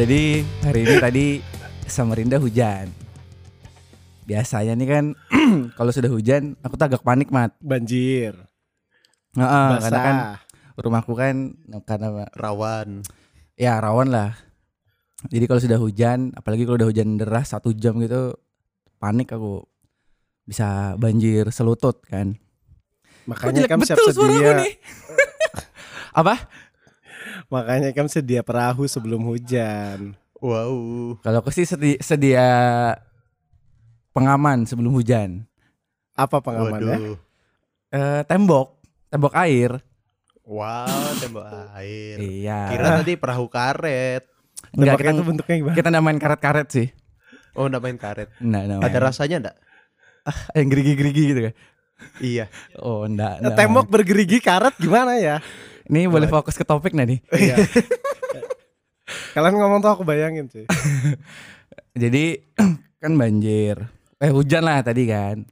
Jadi hari ini tadi Samarinda hujan. Biasanya nih kan kalau sudah hujan aku tuh agak panik mat. Banjir. Heeh, karena kan rumahku kan karena rawan ya rawan lah. Jadi kalau sudah hujan, apalagi kalau udah hujan deras satu jam gitu, panik aku bisa banjir selutut kan. Makanya kamu siap sedia. nih. Apa? Makanya kamu sedia perahu sebelum hujan. wow Kalau aku sih sedi- sedia pengaman sebelum hujan. Apa pengamannya? waduh Eh, tembok, tembok air. wow tembok air Iya. kira tadi perahu karet Enggak, kita, itu bentuknya gimana? kita nggak main karet-karet sih. oh nggak main karet Enggak, enggak ada rasanya enggak yang gerigi-gerigi gitu kan. iya Oh, enggak, enggak Tembok bergerigi karet gimana ya? Ini boleh fokus ke topik nggak nih? Iya. Kalian ngomong tuh aku bayangin sih. Jadi kan banjir. Eh hujan lah tadi kan.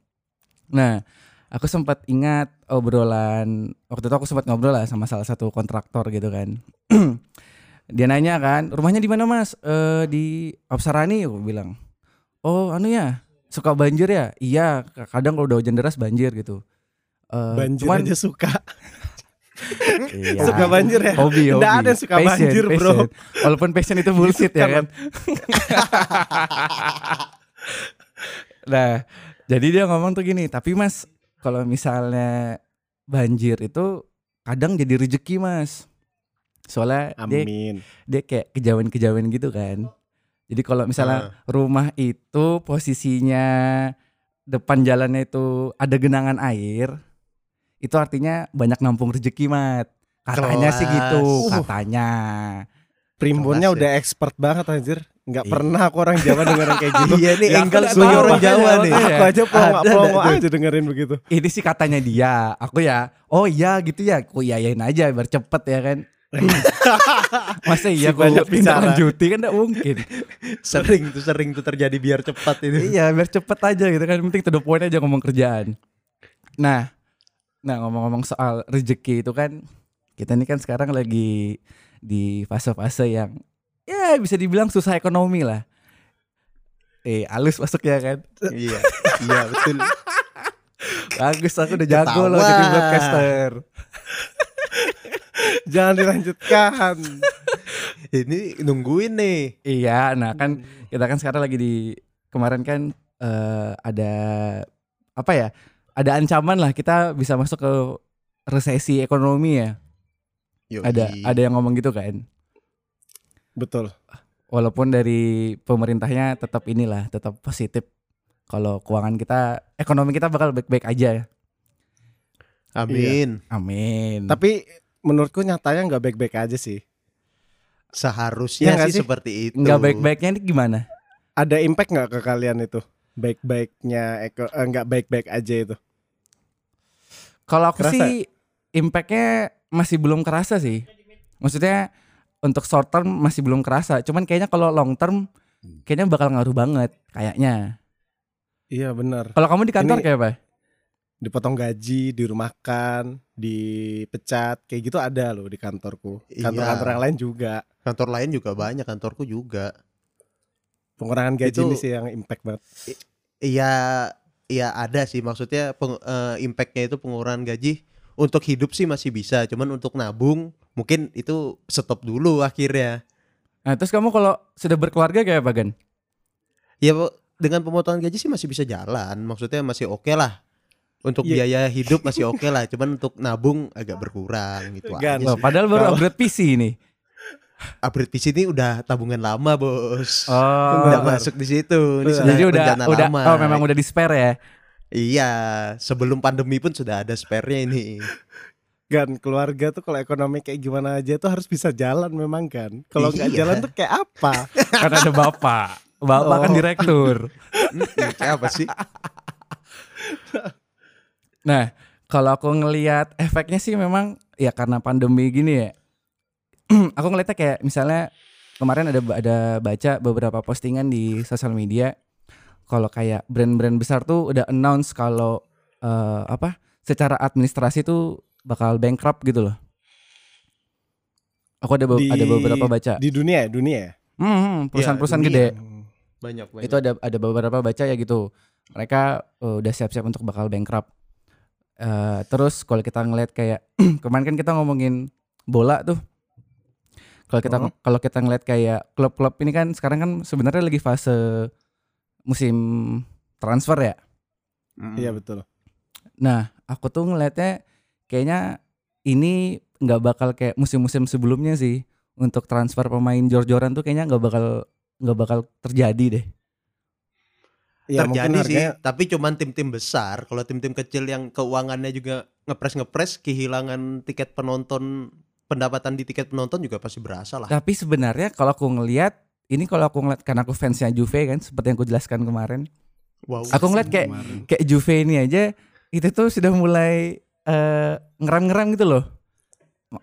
Nah, aku sempat ingat obrolan waktu itu aku sempat ngobrol lah sama salah satu kontraktor gitu kan. Dia nanya kan, rumahnya di mana mas? Eh di Apsarani, aku bilang. Oh, anu ya, suka banjir ya? Iya, kadang kalau udah hujan deras banjir gitu. Eh, Banjir cuman- aja suka. Iya. Suka banjir ya? Hobi, hobi. Nggak ada yang suka banjir, bro. passion. Walaupun passion itu bullshit ya kan. nah, jadi dia ngomong tuh gini, tapi mas, kalau misalnya banjir itu kadang jadi rezeki mas. Soalnya dia Amin. dia kayak kejauhan-kejauhan gitu kan. Jadi kalau misalnya rumah itu posisinya depan jalannya itu ada genangan air, itu artinya banyak nampung rezeki mat. Katanya sih gitu, Kelas. katanya. Primbonnya Kelas ya. udah expert banget anjir. Nggak pernah aku orang Jawa dengerin kayak gitu. iya nih Ya, sebagai orang Jawa nih makanya. Aku aja pelongo ada, aja dengerin begitu. Ini sih katanya dia, aku ya, oh iya gitu ya, aku yayain aja biar cepet ya kan. Masa iya Si banyak pindah bicara. lanjuti kan gak mungkin. sering tuh sering tuh terjadi biar cepat itu iya biar cepet aja gitu kan, penting to the point aja ngomong kerjaan. Nah, nah ngomong-ngomong soal rezeki itu kan, kita ini kan sekarang lagi di fase-fase yang ya bisa dibilang susah ekonomi lah. Eh, halus masuk ya kan. iya iya betul Bagus aku udah jago loh Ketawa. jadi broadcaster. Jangan dilanjutkan. ini nungguin nih Iya, nah kan kita kan sekarang lagi di kemarin kan eh, ada apa ya? Ada ancaman lah kita bisa masuk ke resesi ekonomi ya. Yoi. Ada ada yang ngomong gitu kan. Betul. Walaupun dari pemerintahnya tetap inilah, tetap positif. Kalau keuangan kita, ekonomi kita bakal baik-baik aja. ya. amin Amin. Tapi menurutku nyatanya nggak baik-baik aja sih. seharusnya Iya nggak sih, sih? seperti itu nggak baik-baiknya ini gimana? Ada impact nggak ke kalian itu? Baik-baiknya eko eh, nggak baik-baik aja itu. Kalau aku Kerasa sih impactnya masih belum kerasa sih. Maksudnya untuk short term masih belum kerasa. Cuman kayaknya kalau long term kayaknya bakal ngaruh banget kayaknya. Iya benar. Kalau kamu di kantor Ini- kayak apa? Dipotong gaji, dirumahkan, dipecat, kayak gitu ada loh di kantorku. Iya. Kantor-kantor yang lain juga. kantor lain juga banyak kantorku juga Pengurangan gaji Itu- ini sih yang impact banget. iya iya ada sih maksudnya peng, eh, impactnya itu pengurangan gaji untuk hidup sih masih bisa cuman untuk nabung mungkin itu stop dulu akhirnya Nah, terus kamu kalau sudah berkeluarga kayak apa, Gan? ya dengan pemotongan gaji sih masih bisa jalan maksudnya masih oke lah untuk Iya. biaya hidup masih oke lah cuman untuk nabung agak berkurang gitu Gan. aja Loh, sih. padahal baru upgrade PC ini. Upgrade PC ini udah tabungan lama bos Oh. udah masuk di situ ini sudah Jadi udah udah lama oh memang udah di spare ya. iya sebelum pandemi pun sudah ada spare-nya ini Gan keluarga tuh kalau ekonomi kayak gimana aja tuh harus bisa jalan memang kan. Kalau nggak Iya. jalan tuh kayak apa? kan ada bapak. Bapak kan Oh. direktur. Hmm, kayak apa sih Nah, kalau aku ngelihat efeknya sih memang ya karena pandemi gini ya. aku ngeliatnya kayak misalnya kemarin ada ada baca beberapa postingan di sosial media kalau kayak brand-brand besar tuh udah announce kalau eh, apa secara administrasi tuh bakal bankrupt gitu loh. Aku ada be- Di- ada beberapa baca Di dunia ya, dunia ya. Hmm, perusahaan-perusahaan dunia. gede. Hmm. Banyak banyak. Itu ada ada beberapa baca ya gitu. Mereka eh, udah siap-siap untuk bakal bankrupt. Eh, terus kalau kita ngeliat kayak kemarin kan kita ngomongin bola tuh. Kalau kita Oh. kalau kita ngeliat kayak klub-klub ini kan sekarang kan sebenarnya lagi fase musim transfer ya. Mm. Iya betul. Nah, aku tuh ngelihatnya kayaknya ini nggak bakal kayak musim-musim sebelumnya sih untuk transfer pemain jor-joran tuh kayaknya nggak bakal nggak bakal terjadi deh. Ya terjadi sih, harganya tapi cuman tim-tim besar. Kalau tim-tim kecil yang keuangannya juga ngepres-ngepres, kehilangan tiket penonton, pendapatan di tiket penonton juga pasti berasa lah. Tapi sebenarnya kalau aku ngelihat ini kalau aku ngeliat karena aku fansnya Juve kan seperti yang aku jelaskan kemarin. Wow. Aku ngeliat kayak kemarin. kayak Juve ini aja itu tuh sudah mulai eh, ngeram-ngeram gitu loh.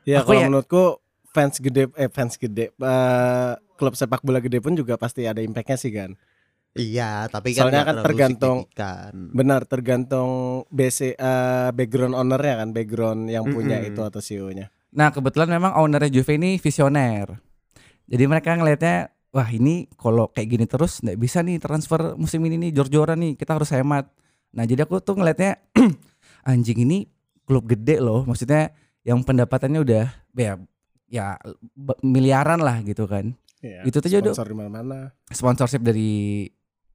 Ya aku kalau ya- menurutku fans gede eh fans gede eh, klub sepak bola gede pun juga pasti ada impactnya sih kan. Iya, tapi kan Soalnya kan tergantung- signifikan. Benar tergantung BC eh, background ownernya kan background yang punya Mm-mm. itu atau CEO-nya. Nah kebetulan memang ownernya Juve ini visioner. Jadi mereka ngelihatnya wah ini kalau kayak gini terus nggak bisa nih transfer musim ini nih jor-joran nih kita harus hemat. Nah jadi aku tuh ngelihatnya anjing ini klub gede loh maksudnya yang pendapatannya udah ya ya miliaran lah gitu kan. Ya, Itu tuh jodoh. sponsor di mana-mana. Sponsorship dari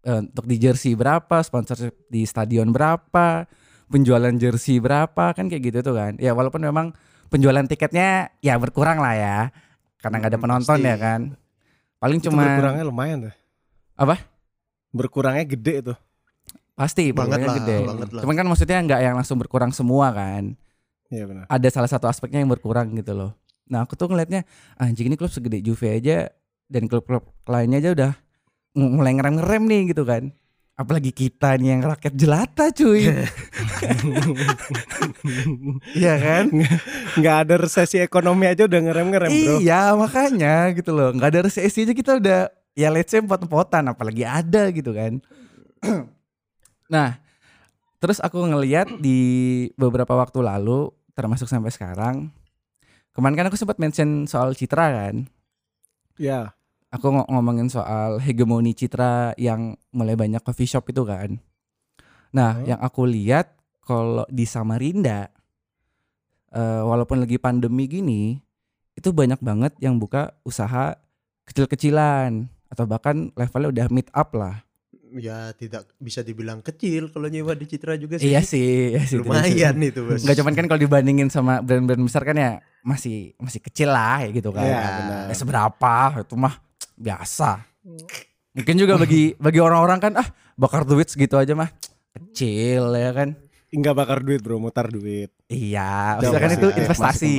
eh, untuk di jersey berapa, sponsorship di stadion berapa, penjualan jersey berapa kan kayak gitu tuh kan. Ya walaupun memang penjualan tiketnya ya berkurang lah ya karena nggak ada Hmm, penonton pasti. ya kan. Paling Itu cuma berkurangnya lumayan tuh. Apa? Berkurangnya gede tuh. pasti Banget lah, gede. banget lah. Cuman kan maksudnya nggak yang langsung berkurang semua kan. Iya benar. Ada salah satu aspeknya yang berkurang gitu loh. Nah aku tuh ngelihatnya anjing ini klub segede Juve aja dan klub-klub lainnya aja udah mulai ngerem-ngerem nih gitu kan. Apalagi kita nih yang rakyat jelata cuy. Iya kan? Nggak ada resesi ekonomi aja udah ngerem-ngerem bro. Iya makanya gitu loh nggak ada resesi aja kita udah ya let's say empot-empotan apalagi ada gitu kan nah terus aku ngeliat di beberapa waktu lalu termasuk sampai sekarang kemarin kan aku sempat mention soal Citra kan Ya. Aku ngo- ngomongin soal hegemoni Citra yang mulai banyak coffee shop itu kan nah Oh. yang aku lihat kalau di Samarinda eh, walaupun lagi pandemi gini itu banyak banget yang buka usaha kecil-kecilan atau bahkan levelnya udah meet up lah. Ya tidak bisa dibilang kecil kalau nyewa di Citra juga sih. Iya sih, iya sih. Lumayan itu bos. Enggak cuman kan kalau dibandingin sama brand-brand besar kan ya masih masih kecil lah ya gitu kan. Ya. benar. Ya seberapa itu mah biasa. Mungkin juga bagi bagi orang-orang kan ah bakar duit segitu aja mah kecil ya kan. Nggak bakar duit bro, mutar duit. Iya, maksudnya kan itu investasi.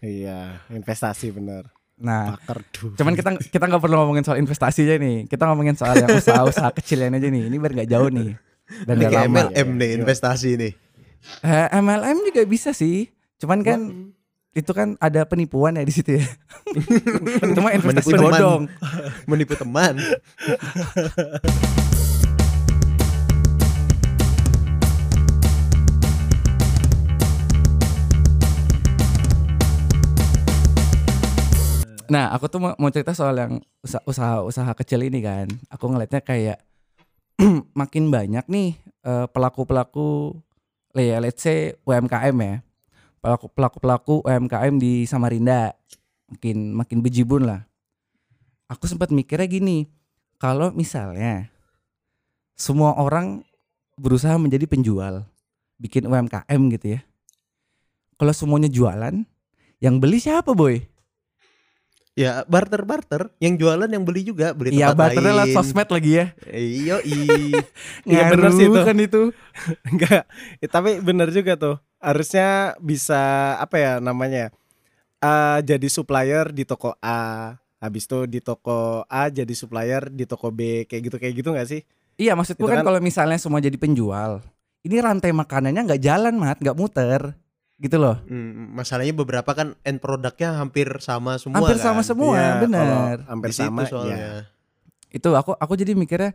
Iya, investasi bener. Nah, Bakar duit. cuman kita kita nggak perlu ngomongin soal investasi aja nih. Kita ngomongin soal yang usaha-usaha kecilnya aja nih. Ini biar nggak jauh nih. Dan Ini kayak lama. MLM nih Iya. investasi nih. Eh, MLM juga bisa sih. Cuman kan itu kan ada penipuan ya di situ ya. itu mah investasi Menipu teman. bodong. Menipu teman. Nah, aku tuh mau, cerita soal yang usa- usaha-usaha kecil ini kan. Aku ngelihatnya kayak makin banyak nih eh, pelaku-pelaku ya let's say UMKM ya. Pelaku-pelaku UMKM di Samarinda makin makin bejibun lah. Aku sempat mikirnya gini, kalau misalnya semua orang berusaha menjadi penjual, bikin UMKM gitu ya. Kalau semuanya jualan, yang beli siapa boy? Ya barter barter. Yang jualan yang beli juga beli Iya tempat barternya lewat lain. sosmed lagi ya. Iyo i. Iya, bener sih itu. kan itu. Enggak, ya, tapi bener juga tuh. Harusnya bisa apa ya namanya? eh jadi supplier di toko A, habis itu di toko A jadi supplier di toko B, kayak gitu kayak gitu nggak sih? Iya maksudku kan, kan- kalau misalnya semua jadi penjual, ini rantai makanannya nggak jalan mat, nggak muter, gitu loh. Hmm, masalahnya beberapa kan end produknya hampir sama semua Hampir kan. sama semua, Iya, bener. kalau Hampir Di situ sama, soalnya. ya. Itu aku aku jadi mikirnya,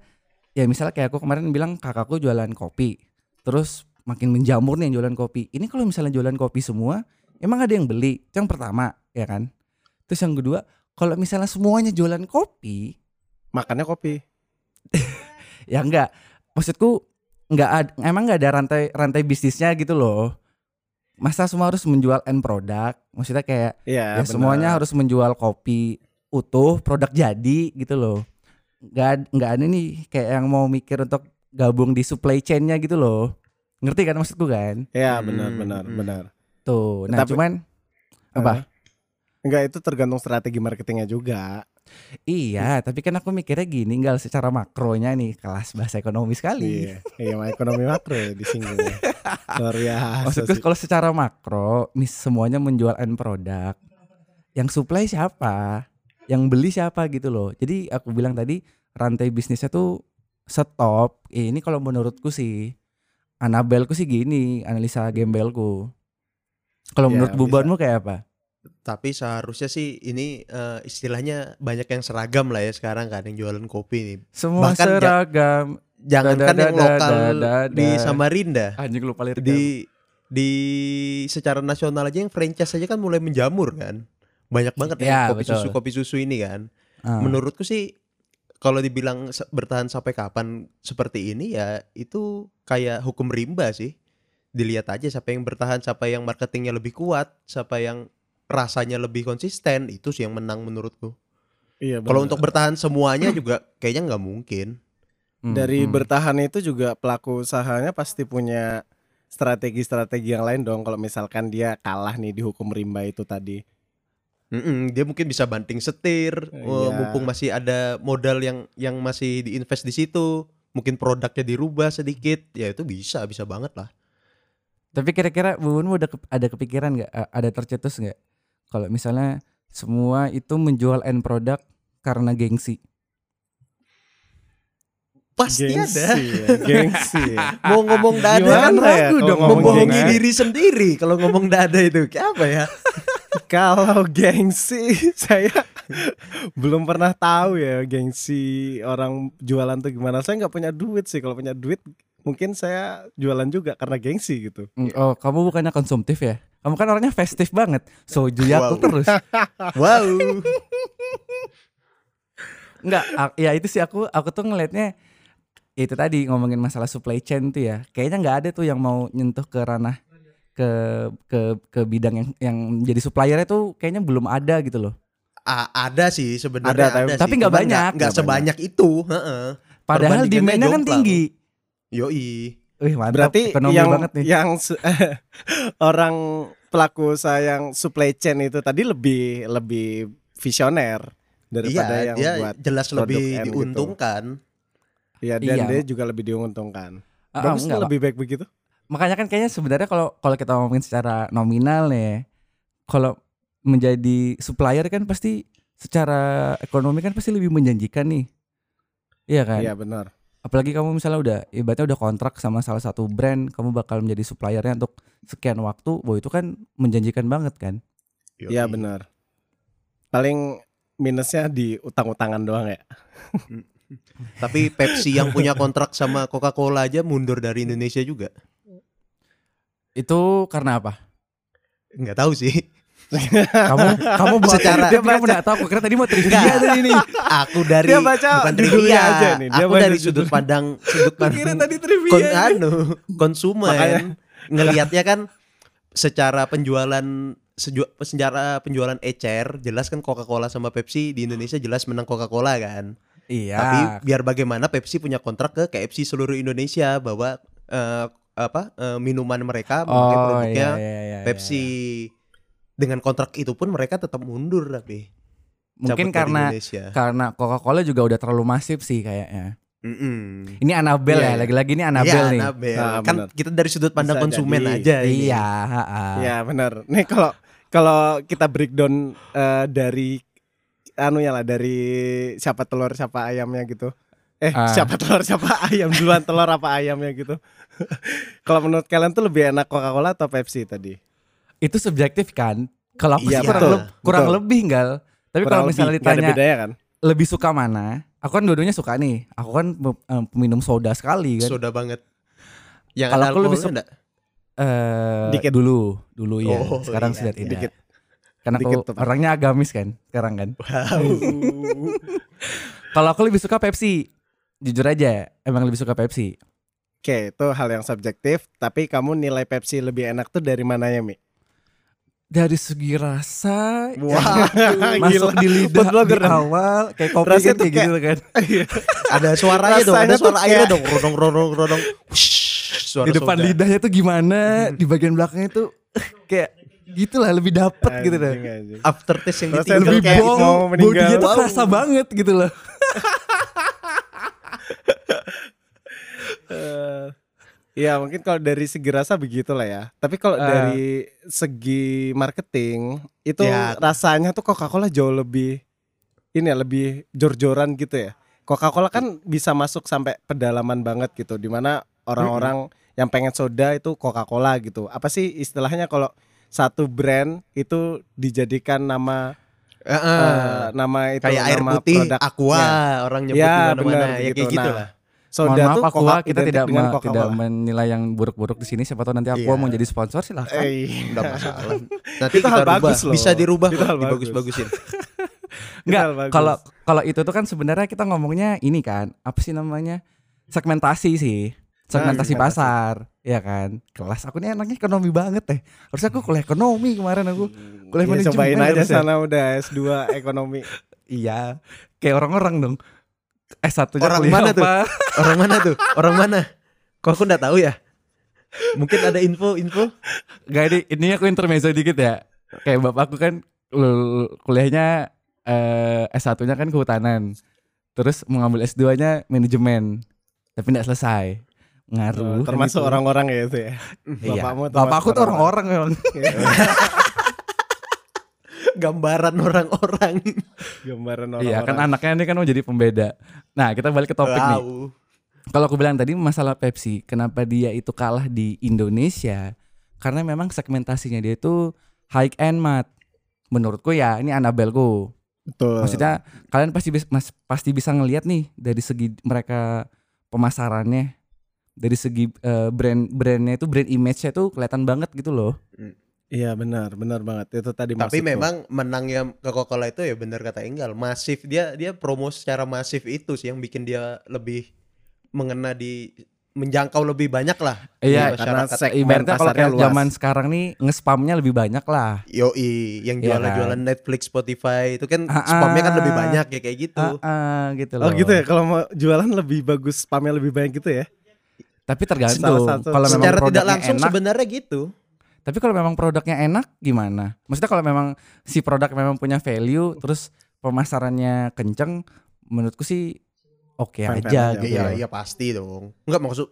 ya misalnya kayak aku kemarin bilang kakakku jualan kopi, terus makin menjamur nih yang jualan kopi. Ini kalau misalnya jualan kopi semua, emang ada yang beli? Itu yang pertama, ya kan? Terus yang kedua, kalau misalnya semuanya jualan kopi, Makannya kopi. ya enggak. Maksudku enggak ad, emang enggak ada rantai rantai bisnisnya gitu loh. Masa semua harus menjual end produk? Maksudnya kayak Iya, ya semuanya harus menjual kopi utuh, produk jadi gitu loh. Enggak ad- enggak ada nih kayak yang mau mikir untuk gabung di supply chain-nya gitu loh. Ngerti kan maksudku kan? Iya, Hmm, benar benar hmm. benar. Tuh. Nah, Tapi- cuman apa? Hah? Enggak itu tergantung strategi marketingnya juga. Iya, tapi kan aku mikirnya gini, tinggal secara makronya nih kelas bahasa ekonomi sekali. Iya, iya ekonomi makro ya disinggung. ya. Luar biasa Maksudku sih. kalau secara makro, mis semuanya menjual end produk. Yang supply siapa? Yang beli siapa gitu loh. Jadi aku bilang tadi rantai bisnisnya tuh stop. Eh, ini kalau menurutku sih, Anabelku sih gini, analisa gembelku. Kalau Ya, menurut bubanmu kayak apa? Tapi seharusnya sih ini eh, istilahnya banyak yang seragam lah ya sekarang kan yang jualan kopi nih. Semua Bahkan ja- seragam. Jangankan Da, da, yang da, lokal da, da, di da. Samarinda, Anjing lupa lirik. di di secara nasional aja yang franchise aja kan mulai menjamur kan. Banyak banget Ya, kopi betul. susu kopi susu ini kan. Ah. Menurutku sih kalau dibilang bertahan sampai kapan seperti ini ya itu kayak hukum rimba sih. Dilihat aja siapa yang bertahan, siapa yang marketingnya lebih kuat, siapa yang rasanya lebih konsisten, itu sih yang menang menurutku. Iya, Kalau untuk bertahan semuanya juga kayaknya nggak mungkin. Hmm, dari hmm. bertahan itu juga pelaku usahanya pasti punya strategi-strategi yang lain dong kalau misalkan dia kalah nih di hukum rimba itu tadi. Mm-mm, dia mungkin bisa banting setir, oh, Iya. mumpung masih ada modal yang yang masih diinvest di situ, mungkin produknya dirubah sedikit, ya itu bisa, bisa banget lah. Tapi kira-kira Bubunmu ada ke- ada kepikiran nggak, ada tercetus nggak? Kalau misalnya semua itu menjual end product karena gengsi. Pasti ada. Gengsi ya, gengsi. ya. Mau ngomong dada Gimana kan ya ragu kalau dong, ngomong membohongi gengsi? diri sendiri kalau ngomong dada itu. Kayak apa ya? Kalau gengsi saya belum pernah tahu ya gengsi orang jualan tuh gimana. Saya nggak punya duit sih. Kalau punya duit mungkin saya jualan juga karena gengsi gitu. Mm, Oh, kamu bukannya konsumtif ya? Kamu kan orangnya festif banget. Soju Yakult Wow. terus. Wow. Enggak, ya itu sih aku aku tuh ngelihatnya itu tadi ngomongin masalah supply chain tuh ya. Kayaknya nggak ada tuh yang mau nyentuh ke ranah ke ke ke bidang yang yang jadi suppliernya tuh kayaknya belum ada gitu loh. A- ada sih sebenarnya Ada, ada, tapi- nggak banyak, nggak sebanyak itu, heeh. Padahal demand-nya kan tinggi. Yoi. Wih, mantap. Berarti ekonomi yang banget nih. yang su- orang pelaku usaha yang supply chain itu tadi lebih lebih visioner daripada Iya, yang dia buat jelas produk lebih gitu. diuntungkan. ya dan Iya. dia juga lebih diuntungkan. Ah, Bagus enggak, lebih baik begitu. makanya kan kayaknya sebenarnya kalau kalau kita ngomongin secara nominal nih kalau menjadi supplier kan pasti secara ekonomi kan pasti lebih menjanjikan nih iya kan Iya benar. Apalagi kamu misalnya udah ibaratnya udah kontrak sama salah satu brand kamu bakal menjadi suppliernya untuk sekian waktu wah itu kan menjanjikan banget kan. Iya benar. Paling minusnya di utang-utangan doang ya. Tapi Pepsi yang punya kontrak sama Coca-Cola aja mundur dari Indonesia juga. itu karena apa Nggak tahu sih. Kamu kamu baca Secara- dia kamu nggak tahu aku kira tadi mau trivia tadi ini Aku dari Dia baca bukan trivia aja nih, dia Aku baca dari sudut pandang sudut pandang trivia kon, anu, konsumen Makanya. ngelihatnya kan secara penjualan seju- secara penjualan ecer jelas kan Coca-Cola sama Pepsi di Indonesia jelas menang Coca-Cola kan. iya Tapi biar bagaimana Pepsi punya kontrak ke KFC seluruh Indonesia bahwa eh, apa eh, minuman mereka memakai oh produknya iya, iya, iya, Pepsi. iya. Dengan kontrak itu pun mereka tetap mundur tapi mungkin karena Indonesia. karena Coca-Cola juga udah terlalu masif sih kayaknya Mm-mm. Ini Anabel Iya, ya, iya. lagi-lagi ini Anabel Iya, nih. Anabel. Nah, kan benar. kita dari sudut pandang Bisa konsumen jadi. aja ini. Iya. Iya benar. Nih kalau kalau kita breakdown eh, dari anu ya lah dari siapa telur siapa ayamnya gitu. Eh Ah. siapa telur siapa ayam duluan telur apa ayamnya gitu. kalau menurut kalian tuh lebih enak Coca-Cola atau Pepsi tadi? Itu subjektif kan? Kalau aku Iya, sih kurang, betul, leb- kurang betul. lebih gal. Tapi Kurang kalau misalnya lebih, ditanya bedanya kan? lebih suka mana? Aku kan dua-duanya suka nih. Aku kan peminum soda sekali kan. Soda banget. Yang Kalau aku lebih suka- enggak? Eh, Dikit. dulu, dulu ya. Oh, Sekarang iya, sudah iya. tidak. Dikit. Karena aku Dikit orangnya agamis kan sekarang kan. Kalau aku lebih suka Pepsi. Jujur aja, emang lebih suka Pepsi. Oke, itu hal yang subjektif. Tapi kamu nilai Pepsi lebih enak tuh dari mananya, Mi? Dari segi rasa, Wah, masuk gila. di lidah di awal kayak kopi Rasanya kan kayak gitu kan. Ada suaranya dong, ada suara airnya kayak- dong, rodong rodong rodong. Suara di depan soda. lidahnya tuh gimana, di bagian belakangnya tuh kayak gitulah lebih dapet gitu. Anjing, anjing. aftertaste yang ditinggal lebih kayak bong, mau meninggal. bodinya tuh Wow. kerasa banget gitu loh. Iya mungkin kalau dari segi rasa begitulah ya. Tapi kalau Eh. dari segi marketing itu Ya. rasanya tuh Coca-Cola jauh lebih ini ya lebih jor-joran gitu ya. Coca-Cola kan bisa masuk sampai pedalaman banget gitu. Di mana orang-orang yang pengen soda itu Coca-Cola gitu. Apa sih istilahnya kalau satu brand itu dijadikan nama Heeh. eh, nama itu kayak air nama putih, produknya. aqua, orang nyebut Ya, mana-mana ya kayak begitu. gitu Nah, lah. Soda Mohon maaf Coca kita tidak me- tidak menilai yang buruk-buruk di sini. Siapa tahu nanti Aqua Iya. mau jadi sponsor silahkan. Eh, Enggak masalah. Nanti Itu kita hal rubah. bagus loh. Bisa dirubah Itu kok, hal bagus. dibagus-bagusin. Enggak, kalau kalau itu tuh kan sebenarnya kita ngomongnya ini kan, apa sih namanya? Segmentasi sih. Segmentasi segmentasi. pasar, ya kan? Kelas aku nih anaknya ekonomi banget deh. Harusnya aku kuliah ekonomi kemarin aku. Kuliah Ya, manajemen cobain aja harusnya. sana udah S2 ekonomi. Iya, kayak orang-orang dong. S1-nya Orang kuliah mana tuh? Orang mana tuh? Orang mana? Kok aku enggak tahu ya? Mungkin ada info-info? Gak ini, ini aku intermezzo dikit ya. Kayak bapakku kan kuliahnya eh, S1-nya kan kehutanan. Terus mau ngambil S2-nya manajemen. Tapi tidak selesai. Ngaruh. kan termasuk itu. orang-orang ya itu ya. Iya. Bapakmu termasuk Bapakku tuh orang-orang memang. Gambaran orang-orang. Gambaran orang-orang. Iya kan anaknya ini kan mau jadi pembeda. Nah kita balik ke topik nih. Wow. Kalau aku bilang tadi masalah Pepsi, kenapa dia itu kalah di Indonesia? Karena memang segmentasinya dia itu high end mat. Menurutku ya, ini Annabelku. Betul. Maksudnya kalian pasti mas, pasti bisa ngelihat nih dari segi mereka pemasarannya, dari segi eh, brand brandnya itu brand image-nya tuh kelihatan banget gitu loh. Iya benar, benar banget. Itu tadi Tapi maksudku. memang menangnya Coca-Cola itu ya benar kata Enggal, masif dia dia promo secara masif itu sih yang bikin dia lebih mengena di menjangkau lebih banyak lah Iya, di karena Ibaratnya kalau kayak luas. zaman sekarang nih nge-spamnya lebih banyak lah. Yoi, yang Iya jualan-jualan Netflix, Spotify itu kan Ah, spamnya kan ah. lebih banyak ya kayak gitu. Ah, ah, gitu loh. Oh gitu ya, kalau mau jualan lebih bagus spamnya lebih banyak gitu ya. Tapi tergantung. Kalau memang Secara tidak langsung enak, sebenarnya gitu. Tapi kalau memang produknya enak gimana? Maksudnya kalau memang si produk memang punya value terus pemasarannya kenceng menurutku sih oke Fine-fine aja aja, gitu. Iya, loh. iya pasti dong. Enggak maksud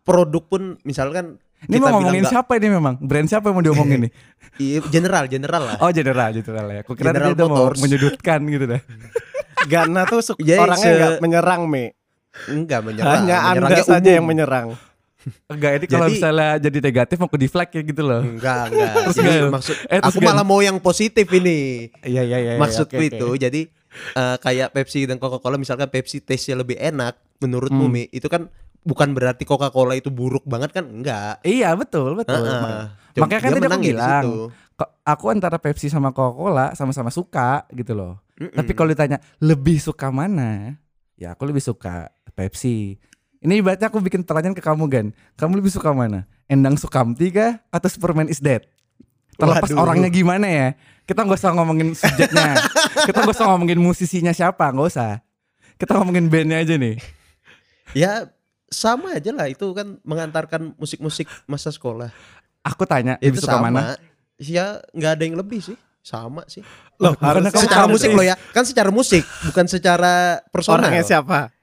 produk pun misalkan Ini kita mau ngomongin nggak- siapa ini memang? Brand siapa yang mau diomongin nih? Iya, general, general lah. Oh general general ya. Aku kira General dia udah mau menyudutkan gitu dah. Gana tuh orangnya se- nggak menyerang, Me. Enggak menyerang. Hanya Anda saja yang menyerang. Enggak ini kalau misalnya jadi negatif mau ke deflect ya gitu loh. Enggak, enggak. Terus Jadi maksud Eh, terus aku Gal. malah mau yang positif ini. Iya iya iya. Maksudku oke, oke. itu jadi eh, kayak Pepsi dan Coca-Cola misalkan Pepsi taste-nya lebih enak menurutmu Hmm. Mi, itu kan bukan berarti Coca-Cola itu buruk banget kan? Enggak. Iya betul betul. Heeh. Makanya kan tadi aku bilang, aku antara Pepsi sama Coca-Cola sama-sama suka gitu loh. Mm-mm. Tapi kalau ditanya lebih suka mana? Ya aku lebih suka Pepsi. Ini ibaratnya aku bikin pertanyaan ke kamu Gan. Kamu lebih suka mana? Endang Sukamti kah atau Superman is Dead? Terlepas Waduh. orangnya gimana ya. Kita nggak usah ngomongin subjeknya. kita nggak usah ngomongin musisinya siapa, nggak usah. Kita ngomongin bandnya aja nih. ya sama aja lah itu kan mengantarkan musik-musik masa sekolah. Aku tanya Ya, lebih itu suka sama. mana? Ya nggak ada yang lebih sih. Sama sih. Loh, kamu secara musik sih. loh ya. Kan secara musik, bukan secara personal. Orangnya siapa?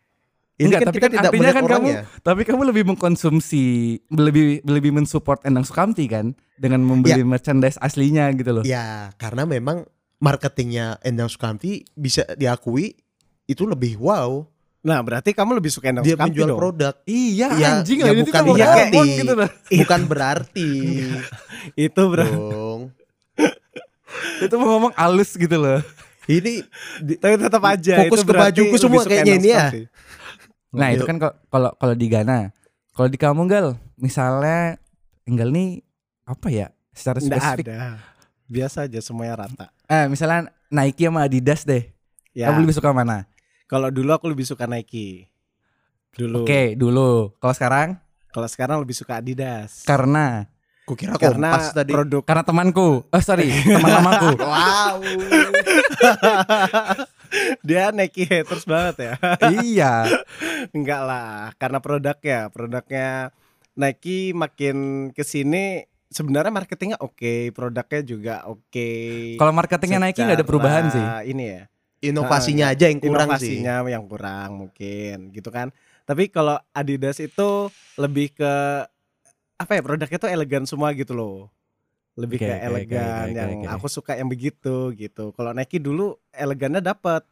Ini Enggak, kan tapi kita kan tidak artinya kan kamu orangnya. tapi kamu lebih mengkonsumsi lebih lebih mensupport Endang Sukamti kan dengan membeli Ya. merchandise aslinya gitu loh. Ya, karena memang marketingnya Endang Sukamti bisa diakui itu lebih wow. Nah, berarti kamu lebih suka Endang Dia Sukamti menjual dong. produk. Iya, Ya, anjing ya ini bukan berarti. gitu loh. Bukan berarti Itu bro. dong. Itu mau ngomong alus gitu loh. Ini Tapi tetap aja Fokus itu ke berarti bajuku semua kayaknya ini ya. Nah, itu kan kalau kalau di Ghana. Kalau di kamu Gal, misalnya Enggal nih apa ya? Secara Nggak spesifik ada. biasa aja semuanya rata. Eh, misalnya Nike sama Adidas deh. Ya, Kamu lebih suka mana? kalau dulu aku lebih suka Nike. Dulu. Oke, dulu. Kalau sekarang Kalau sekarang lebih suka Adidas. karena Kukira Karena kompas tadi. produk karena temanku. Oh, sorry, teman lamaku. Wow. dia Nike haters banget ya. iya. Enggak lah, karena produknya, produknya Nike makin ke sini sebenarnya marketingnya oke, produknya juga oke. Kalau marketingnya Nike nggak ada perubahan sih. Ini ya, Inovasinya aja yang kurang sih. inovasinya yang kurang mungkin, gitu kan. Tapi kalau Adidas itu lebih ke apa ya produknya tuh elegan semua gitu loh. Lebih Oke, ke oke, elegan oke, yang oke. aku suka yang begitu gitu. Kalau Nike dulu elegannya dapet.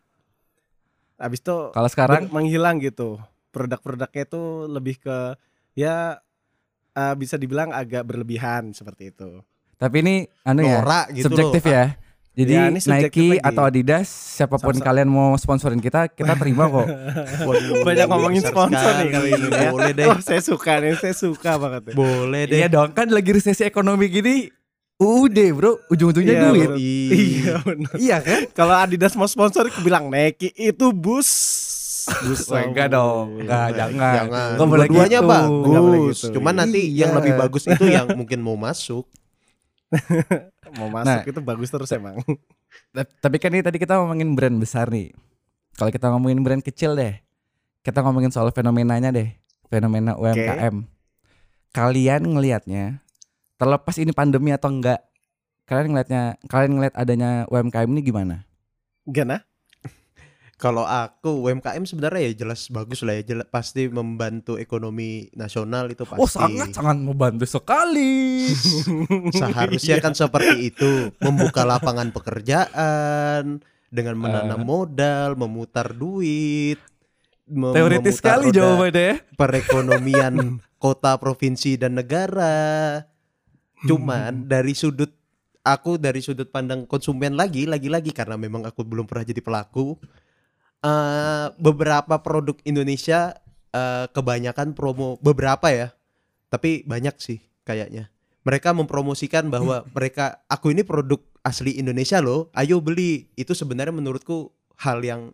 Habis itu Kalau sekarang menghilang gitu. Produk-produknya itu lebih ke ya eh, bisa dibilang agak berlebihan seperti itu. tapi ini anu ya, gitu subjektif loh. ya. Jadi Ya, Nike lagi. atau Adidas siapa pun Sama-sama. kalian mau sponsorin kita, kita terima kok. Waduh, Banyak ngomongin sponsor nih kali ini ya. Boleh deh. Oh, saya suka nih, saya suka banget. ya. Boleh deh. Iya dong, kan lagi resesi ekonomi gini. Udah bro, ujung-ujungnya Iya, duit. Iya benar. Iya kan? Kalau Adidas mau sponsor, aku bilang Nike itu bus. Bus Wah, enggak dong, enggak, jangan. Jangan. Nggak boleh gitu. bagus. Gitu. Cuman nanti Iya. yang lebih bagus itu yang mungkin mau masuk. Mau masuk Nah. itu bagus terus emang. Ta- Tapi kan ini tadi kita ngomongin brand besar nih. Kalau kita ngomongin brand kecil deh, kita ngomongin soal fenomenanya deh, fenomena UMKM. Kalian ngelihatnya, terlepas ini pandemi atau enggak, kalian ngelihatnya, kalian ngelihat adanya UMKM ini gimana? Gana? Kalau aku UMKM sebenarnya ya jelas bagus lah ya, jelas, pasti membantu ekonomi nasional itu pasti. Oh sangat sangat membantu sekali. Seharusnya kan seperti itu, membuka lapangan pekerjaan dengan menanam Eh. modal, memutar duit. mem- Teoritis sekali jawabannya. ya. Perekonomian kota, provinsi dan negara. Cuman dari sudut aku dari sudut pandang konsumen lagi, lagi-lagi karena memang aku belum pernah jadi pelaku. eh beberapa produk Indonesia eh, kebanyakan promo beberapa ya, tapi banyak sih kayaknya. Mereka mempromosikan bahwa mereka aku ini produk asli Indonesia loh, ayo beli. Itu sebenarnya menurutku hal yang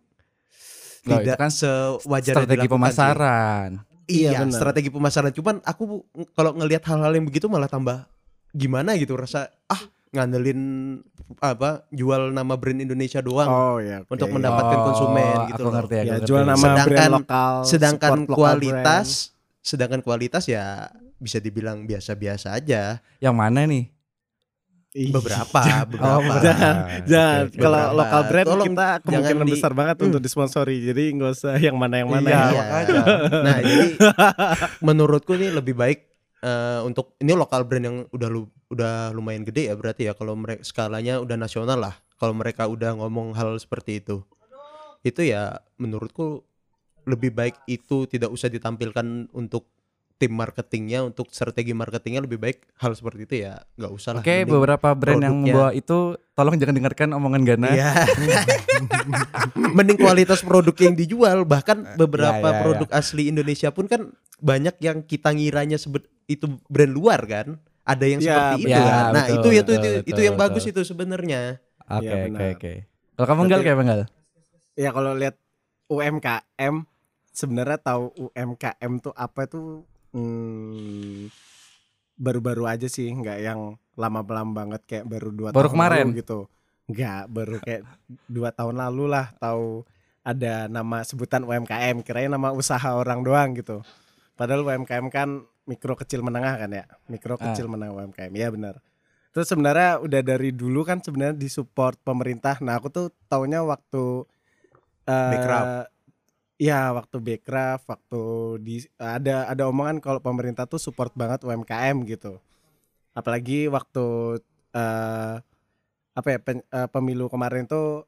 Loh, tidak kan sewajarnya Strategi dilakukan sih. pemasaran. Iya, Iya, strategi pemasaran. Cuman aku kalau ngelihat hal-hal yang begitu malah tambah gimana gitu rasa ah ngandelin apa jual nama brand Indonesia doang Oh ya. oke. untuk mendapatkan konsumen gitu aku loh. ngerti, aku ya ngerti. jual nama Sedangkan- brand lokal. Sedangkan kualitas sedangkan kualitas ya bisa dibilang biasa-biasa aja. Yang mana nih? brand. Ih, Beberapa, Oh, beberapa. Jangan, jangan. Oke. Kalau Beberapa. lokal brand Tolong kita kemungkinan jangan di- besar banget untuk disponsori. Jadi nggak usah yang mana yang mana. Iya, ya. Nah, jadi menurutku ini lebih baik eh, untuk ini lokal brand yang udah lu udah lumayan gede ya berarti ya kalau mereka skalanya udah nasional lah. Kalau mereka udah ngomong hal seperti itu. Itu ya menurutku lebih baik itu tidak usah ditampilkan untuk tim marketingnya untuk strategi marketingnya lebih baik hal seperti itu ya nggak usah lah Oke, Mending- beberapa brand yang produknya. membawa itu tolong jangan dengarkan omongan Gana. Iya. Mending kualitas produk yang dijual bahkan beberapa Ya, ya, ya. produk asli Indonesia pun kan banyak yang kita ngiranya sebet itu brand luar kan. Ada yang Ya, seperti itu betul. kan. Nah, Betul, itu itu betul, itu, itu betul, yang betul. bagus itu sebenarnya. Oke, Iya, oke, oke. Kalau kamu enggak kayak enggak? Ya kalau lihat UMKM sebenarnya tahu UMKM tuh apa tuh hmm, baru-baru aja sih, nggak yang lama-lama banget kayak baru dua Baru tahun kemarin? lalu gitu. Nggak, baru kayak dua tahun lalu lah tahu ada nama sebutan UMKM, kirain nama usaha orang doang gitu. Padahal UMKM kan mikro kecil menengah kan ya, mikro Ah. kecil menengah UMKM, ya benar. Terus sebenarnya udah dari dulu kan sebenarnya disupport pemerintah. Nah aku tuh taunya waktu eh, Backcraft. Ya waktu Backcraft, waktu di ada ada omongan kalau pemerintah tuh support banget UMKM gitu. Apalagi waktu eh apa ya pen- eh, pemilu kemarin tuh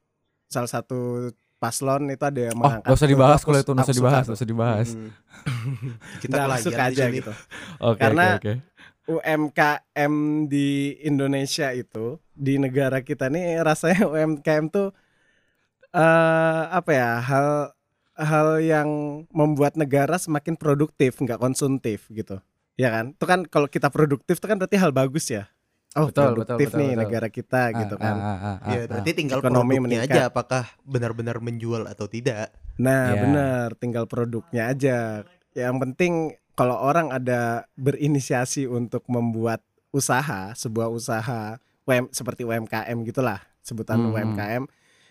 salah satu paslon itu ada yang Oh, mengangkat. enggak usah Tuh, dibahas kalau itu, enggak aku usah dibahas, enggak usah dibahas. Hmm. Kita suka di aja gitu. Oke, Karena- oke, oke. UMKM di Indonesia itu di negara kita nih rasanya UMKM tuh eh apa ya hal hal yang membuat negara semakin produktif nggak konsumtif gitu ya kan itu kan kalau kita produktif itu kan berarti hal bagus ya oh Betul, produktif betul, betul, nih betul. negara kita gitu Ah, kan. ah, ah, ah, Ya ah. berarti tinggal Ekonomi produknya meningkat. aja apakah benar-benar menjual atau tidak. Nah, Iya. benar, tinggal produknya aja. Yang penting kalau orang ada berinisiasi untuk membuat usaha, sebuah usaha UM, seperti UMKM gitulah, sebutan Hmm. UMKM,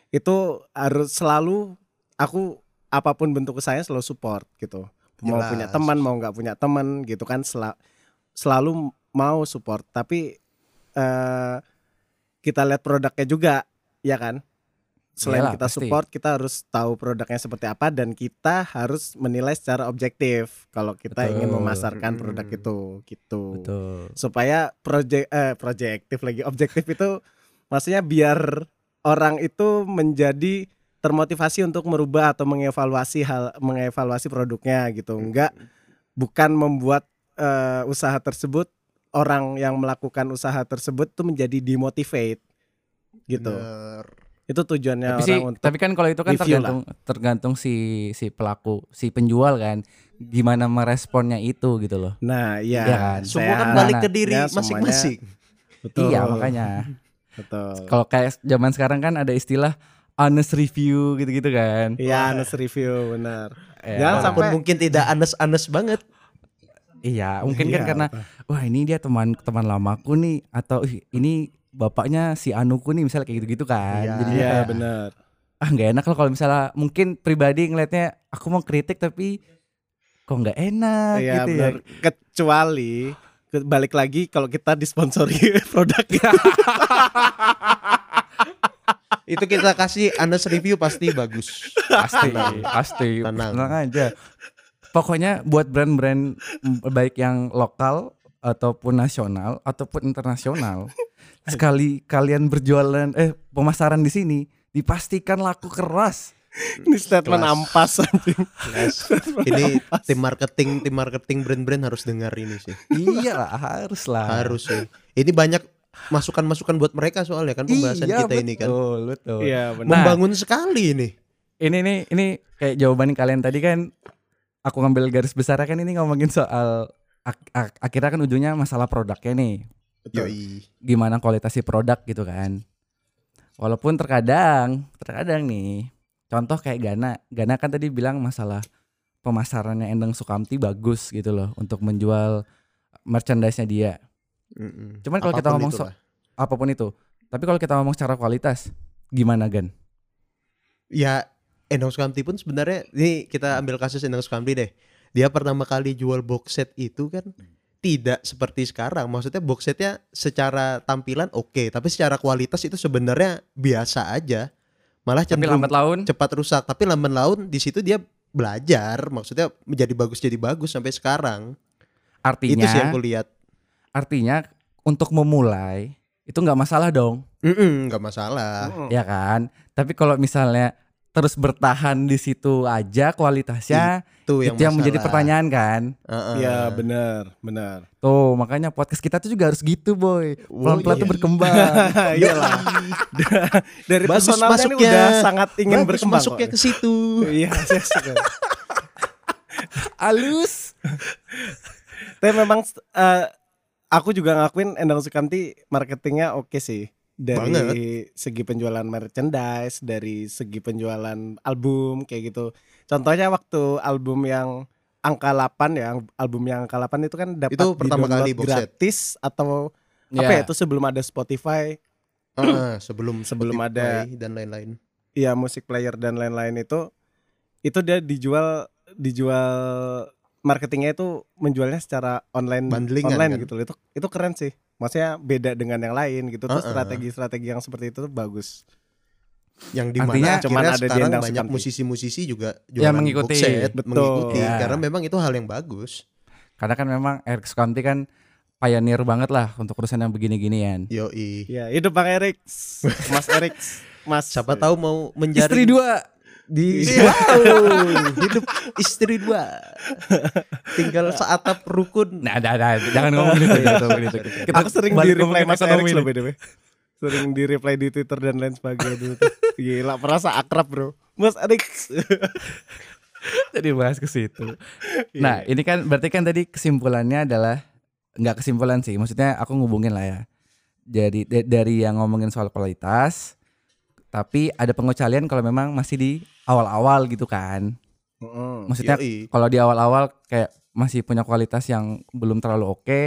itu harus selalu aku apa pun bentuk usahanya selalu support gitu. Mau Jelas. punya teman, mau nggak punya teman gitu kan sela- selalu mau support, tapi eh kita lihat produknya juga, ya kan? Selain Iyalah, kita pasti. support, kita harus tahu produknya seperti apa dan kita harus menilai secara objektif kalau kita ingin Betul. memasarkan produk Mm. itu gitu. Betul. Supaya projek eh projektif lagi objektif itu maksudnya biar orang itu menjadi termotivasi untuk merubah atau mengevaluasi hal mengevaluasi produknya gitu. Enggak bukan membuat eh, usaha tersebut orang yang melakukan usaha tersebut tuh menjadi demotivate gitu. Bener. Itu tujuannya Tapi orang sih, untuk tapi kan kalau itu kan tergantung tergantung si si pelaku, si penjual kan, gimana meresponnya itu gitu loh. Nah, iya. Iya kan? Semua kan balik Nah, ke diri ya, masing-masing. Betul. Iya makanya. Betul. Kalau kayak zaman sekarang kan ada istilah honest review gitu-gitu kan. Iya, honest review benar. Ya, Jangan Walaupun sampai- mungkin tidak anes-anes banget. Iya, mungkin kan Iya, karena apa. wah ini dia teman teman lamaku nih atau "Ih, ini bapaknya si Anuku nih misalnya kayak gitu-gitu kan. Iya. Jadinya Iya, kayak, benar. ah nggak enak loh kalau misalnya mungkin pribadi ngelihatnya aku mau kritik tapi kok nggak enak Iya, gitu benar. ya. Kecuali ke- balik lagi kalau kita disponsori produk Itu kita kasih honest review pasti bagus. Pasti, pasti. Tenang. Tenang aja. Pokoknya buat brand-brand baik yang lokal ataupun nasional ataupun internasional, sekali kalian berjualan eh pemasaran di sini dipastikan laku keras. Ini statement Kelas. ampas anjing. Jelas. Ini tim marketing, tim marketing brand-brand harus dengar ini sih. iya lah, harus lah. Harus sih. Ini banyak masukan-masukan buat mereka soalnya kan pembahasan Iya, kita ini kan. Betul, betul. Iya, benar. Membangun sekali ini. Ini nih, ini kayak jawaban kalian tadi kan aku ngambil garis besar kan ini ngomongin soal ak- ak- akhirnya kan ujungnya masalah produknya nih. Betul. Yoi. gimana kualitas si produk gitu kan. Walaupun terkadang, terkadang nih, contoh kayak Gana, Gana kan tadi bilang masalah pemasarannya Endang Sukamti bagus gitu loh untuk menjual merchandise-nya dia, Mm-mm. Cuman kalau kita ngomong so- apa pun itu. Tapi kalau kita ngomong secara kualitas, gimana Gan? ya Endang Sukamti pun sebenarnya ini kita ambil kasus Endang Sukamti deh. Dia pertama kali jual box set itu kan tidak seperti sekarang. Maksudnya box setnya secara tampilan oke, tapi secara kualitas itu sebenarnya biasa aja. Malah Tapi cenderung lambat laun cepat rusak. Tapi lambat laun di situ dia belajar, maksudnya menjadi bagus jadi bagus sampai sekarang. artinya Itu sih yang kulihat. Artinya untuk memulai itu nggak masalah dong, nggak masalah. Mm-mm. ya kan? Tapi kalau misalnya terus bertahan di situ aja kualitasnya Itu yang, itu yang menjadi masalah. pertanyaan kan? Heeh. Iya, benar, benar. Tuh makanya podcast kita tuh juga harus gitu boy Pelan-pelan iya. tuh berkembang Iyalah. Dari Bagus personalnya ini masuknya. udah sangat ingin Bagus berkembang. masuknya ke situ. Iya, saya suka. Alus Tapi memang eh, aku juga ngakuin Endang Sukamti marketingnya oke sih. Dari Banget. segi penjualan merchandise, dari segi penjualan album kayak gitu. Contohnya waktu album yang angka 8 ya, album yang angka 8 itu kan dapat Itu pertama kali box set. gratis atau apa ya itu sebelum ada Spotify, Heeh, sebelum Sebelum ada- Spotify dan lain-lain. ya musik player dan lain-lain itu itu dia dijual dijual marketingnya itu menjualnya secara online Bundlingan, online kan? gitu loh. itu itu keren sih maksudnya beda dengan yang lain gitu tuh Uh-uh. strategi-strategi yang seperti itu tuh bagus Yang Artinya di mana cuman akhirnya ada di sekarang banyak musisi-musisi juga Ya, jualan mengikuti. set, Betul. mengikuti Ya. karena memang itu hal yang bagus. Karena kan memang Eric Sukamti kan pioneer banget lah untuk urusan yang begini-ginian Yoi. ya hidup bang Erik Mas Erik Mas Siapa tahu mau menjadi Istri dua di wow, hidup istri dua. Tinggal seatap rukun. Nah, ada, ada, jangan ngomongin itu, jangan ngomongin itu. Kita aku sering di reply Mas Erik loh way sering di reply di Twitter dan lain sebagainya dulu tuh. gila merasa akrab bro Mas Erik Jadi bahas ke situ. Iya, Nah, ini kan berarti kan tadi kesimpulannya adalah nggak kesimpulan sih. Maksudnya aku ngubungin lah ya. jadi da- dari yang ngomongin soal kualitas tapi ada pengecualian kalau memang masih di awal-awal gitu kan Mm-mm. maksudnya kalau di awal-awal kayak masih punya kualitas yang belum terlalu oke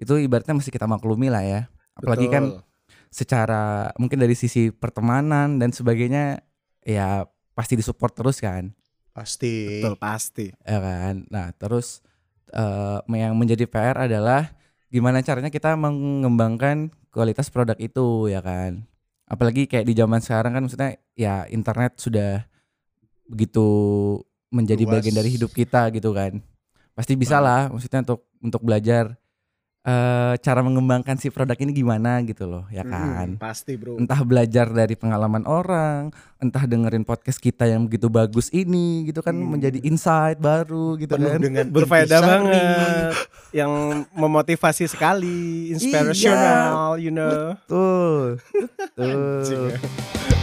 itu ibaratnya masih kita maklumi lah ya apalagi kan Betul. secara mungkin dari sisi pertemanan dan sebagainya ya pasti disupport terus kan pasti betul pasti. ya kan nah terus eh, yang menjadi PR adalah gimana caranya kita mengembangkan kualitas produk itu ya kan apalagi kayak di zaman sekarang kan maksudnya ya internet sudah begitu menjadi Luas. bagian dari hidup kita gitu kan pasti bisa lah maksudnya untuk untuk belajar eh cara mengembangkan si produk ini gimana gitu loh ya kan Mm, pasti bro. entah belajar dari pengalaman orang, entah dengerin podcast kita yang begitu bagus ini gitu kan Hmm. menjadi insight baru gitu penuh kan. dengan Berfaedah banget. Yang memotivasi sekali, inspirational, you know. Tuh. ya.